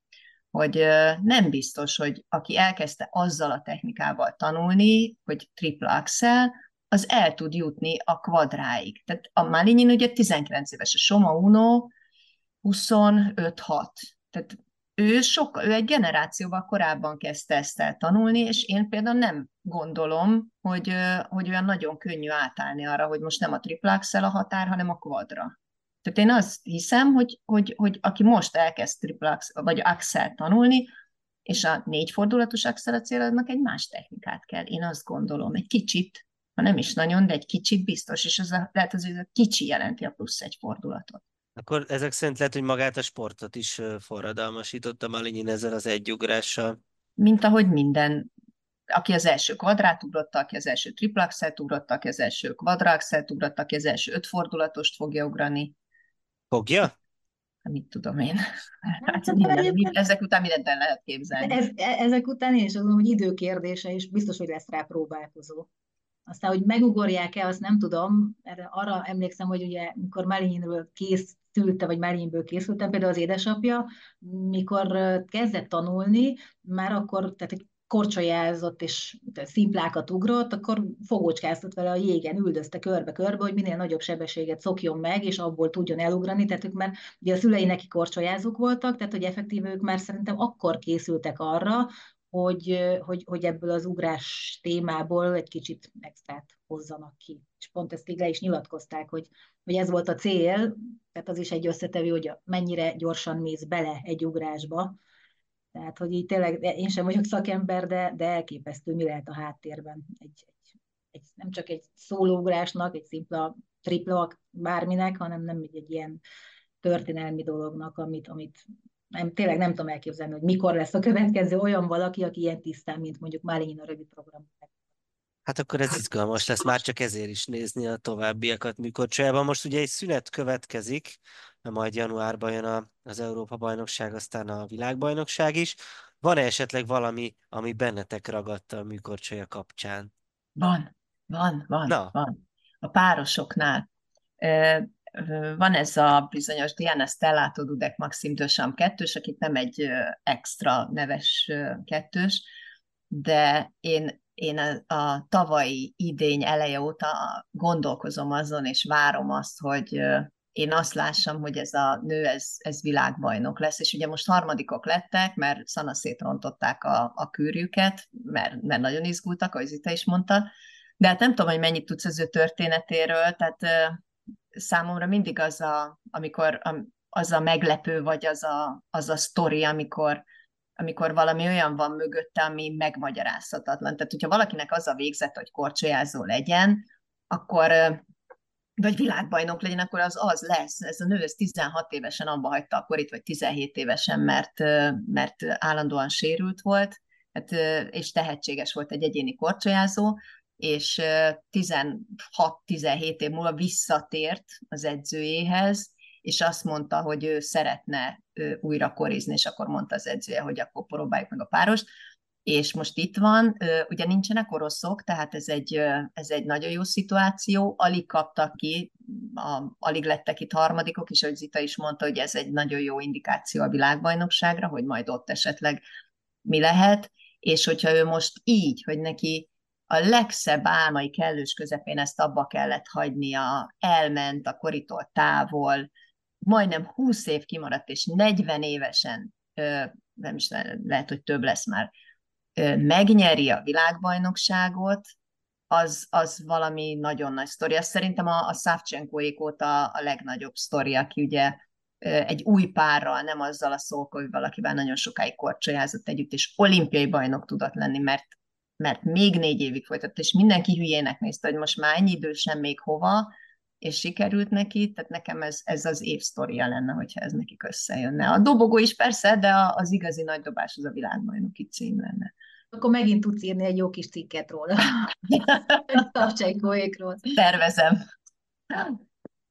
hogy nem biztos, hogy aki elkezdte azzal a technikával tanulni, hogy triple axel, az el tud jutni a kvadráig. Tehát a Malinyin ugye 19 éves, a Soma Uno 25-6. Tehát ő, sokkal, ő egy generációval korábban kezdte ezt el tanulni, és én például nem gondolom, hogy, hogy olyan nagyon könnyű átállni arra, hogy most nem a triple axel a határ, hanem a kvadra. Tehát én azt hiszem, hogy, hogy, hogy aki most elkezd triple axel, vagy axel tanulni, és a négy fordulatos axel a céladnak egy más technikát kell. Én azt gondolom, egy kicsit, ha nem is nagyon, de egy kicsit biztos, és az a, lehet az, hogy a kicsi jelenti a plusz egy fordulatot.
Akkor ezek szerint lehet, hogy magát a sportot is forradalmasította Malinyin ezzel az egyugrással.
Mint ahogy minden, aki az első kvadrát ugrotta, aki az első triplaxelt ugrotta, aki az első kvadraxelt ugrotta, aki az első ötfordulatost fogja ugrani.
Fogja?
Hát mit tudom én. Hát, hát minden, ezek után mindent el lehet képzelni.
Ez, ezek után én is mondom, hogy időkérdése, és biztos, hogy lesz rá próbálkozó. Aztán, hogy megugorják-e, azt nem tudom, erre arra emlékszem, hogy ugye, mikor Malinyinről készülte, vagy Malinyinből készültem, például az édesapja, mikor kezdett tanulni, már akkor, tehát egy korcsolyázott és szimplákat ugrott, akkor fogócskáztat vele a jégen, üldözte körbe-körbe, hogy minél nagyobb sebességet szokjon meg, és abból tudjon elugrani, tehát ők már, ugye a szülei neki korcsolyázók voltak, tehát hogy effektív ők már szerintem akkor készültek arra, hogy, hogy, hogy ebből az ugrás témából egy kicsit extrát hozzanak ki. És pont ezt így le is nyilatkozták, hogy, hogy ez volt a cél, tehát az is egy összetevő, hogy mennyire gyorsan mész bele egy ugrásba. Tehát, hogy így tényleg, én sem vagyok szakember, de, de elképesztő, mi lehet a háttérben. Egy, egy, egy, nem csak egy szólóugrásnak, egy szimpla tripla bárminek, hanem nem egy, egy ilyen történelmi dolognak, amit, amit nem, tényleg nem tudom elképzelni, hogy mikor lesz a következő olyan valaki, aki ilyen tisztán, mint mondjuk Málinyin a rövid program.
Hát akkor ez izgalmas lesz, már csak ezért is nézni a továbbiakat műkorcsolyában. Most ugye egy szünet következik, majd januárban jön az Európa-bajnokság, aztán a világbajnokság is. Van-e esetleg valami, ami bennetek ragadta a műkorcsolya kapcsán?
Van, van, van, Na. van. A párosoknál van ez a bizonyos Diana Stellato Dudek Maxim Dösam kettős, akit nem egy extra neves kettős, de én, én a, a tavalyi idény eleje óta gondolkozom azon, és várom azt, hogy én azt lássam, hogy ez a nő, ez, ez világbajnok lesz, és ugye most harmadikok lettek, mert szana szétrontották a, a kűrjüket, mert, mert nagyon izgultak, ahogy Zita is mondta, de hát nem tudom, hogy mennyit tudsz az ő történetéről, tehát számomra mindig az a, amikor az a meglepő, vagy az a, az a sztori, amikor, amikor valami olyan van mögötte, ami megmagyarázhatatlan. Tehát, hogyha valakinek az a végzet, hogy korcsolyázó legyen, akkor vagy világbajnok legyen, akkor az az lesz. Ez a nő ez 16 évesen abba hagyta a korit, vagy 17 évesen, mert, mert állandóan sérült volt, hát, és tehetséges volt egy egyéni korcsolyázó, és 16-17 év múlva visszatért az edzőjéhez, és azt mondta, hogy ő szeretne újra korizni, és akkor mondta az edzője, hogy akkor próbáljuk meg a párost, és most itt van, ugye nincsenek oroszok, tehát ez egy, ez egy nagyon jó szituáció, alig kaptak ki, a, alig lettek itt harmadikok, és ahogy Zita is mondta, hogy ez egy nagyon jó indikáció a világbajnokságra, hogy majd ott esetleg mi lehet, és hogyha ő most így, hogy neki a legszebb álmai kellős közepén ezt abba kellett hagynia, elment a koritól távol, majdnem 20 év kimaradt, és 40 évesen nem is lehet, hogy több lesz már, megnyeri a világbajnokságot, az, az valami nagyon nagy sztori. Azt szerintem a, a Szávcsenkóék óta a legnagyobb sztori, aki ugye egy új párral, nem azzal a Szolkovival, akivel nagyon sokáig korcsolyázott együtt, és olimpiai bajnok tudott lenni, mert, mert még négy évig folytatta, és mindenki hülyének nézte, hogy most már ennyi idősen még hova, és sikerült neki, tehát nekem ez, ez az év sztoria lenne, hogyha ez nekik összejönne. A dobogó is persze, de az igazi nagy dobás az a világbajnoki cím lenne.
Akkor megint tudsz írni egy jó kis cikket róla. Tavcsenkoékról.
Tervezem.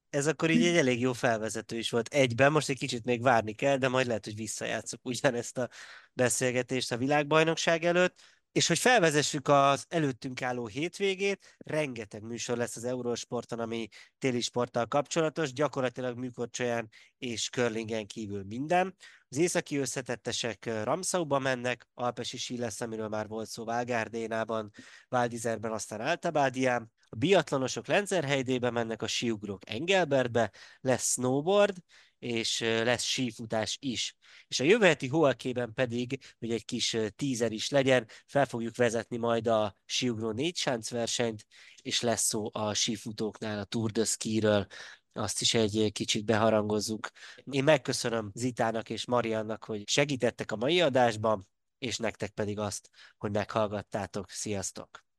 Ez akkor így egy elég jó felvezető is volt egyben, most egy kicsit még várni kell, de majd lehet, hogy visszajátszok ugyanezt a beszélgetést a világbajnokság előtt. És hogy felvezessük az előttünk álló hétvégét, rengeteg műsor lesz az Eurósporton, ami téli sporttal kapcsolatos, gyakorlatilag műkorcsolyán és körlingen kívül minden. Az északi összetettesek Ramszauba mennek, Alpesi sí lesz, amiről már volt szó Válgárdénában, Váldizerben, aztán Áltabádián. A biatlonosok Lenzerheidébe mennek, a síugrók Engelbertbe, lesz snowboard, és lesz sífutás is. És a jövő heti Hoalkében pedig, hogy egy kis tízer is legyen, fel fogjuk vezetni majd a síugró négy versenyt, és lesz szó a sífutóknál a Tour de Ski-ről, azt is egy kicsit beharangozzuk. Én megköszönöm Zitának és Mariannak, hogy segítettek a mai adásban, és nektek pedig azt, hogy meghallgattátok. Sziasztok!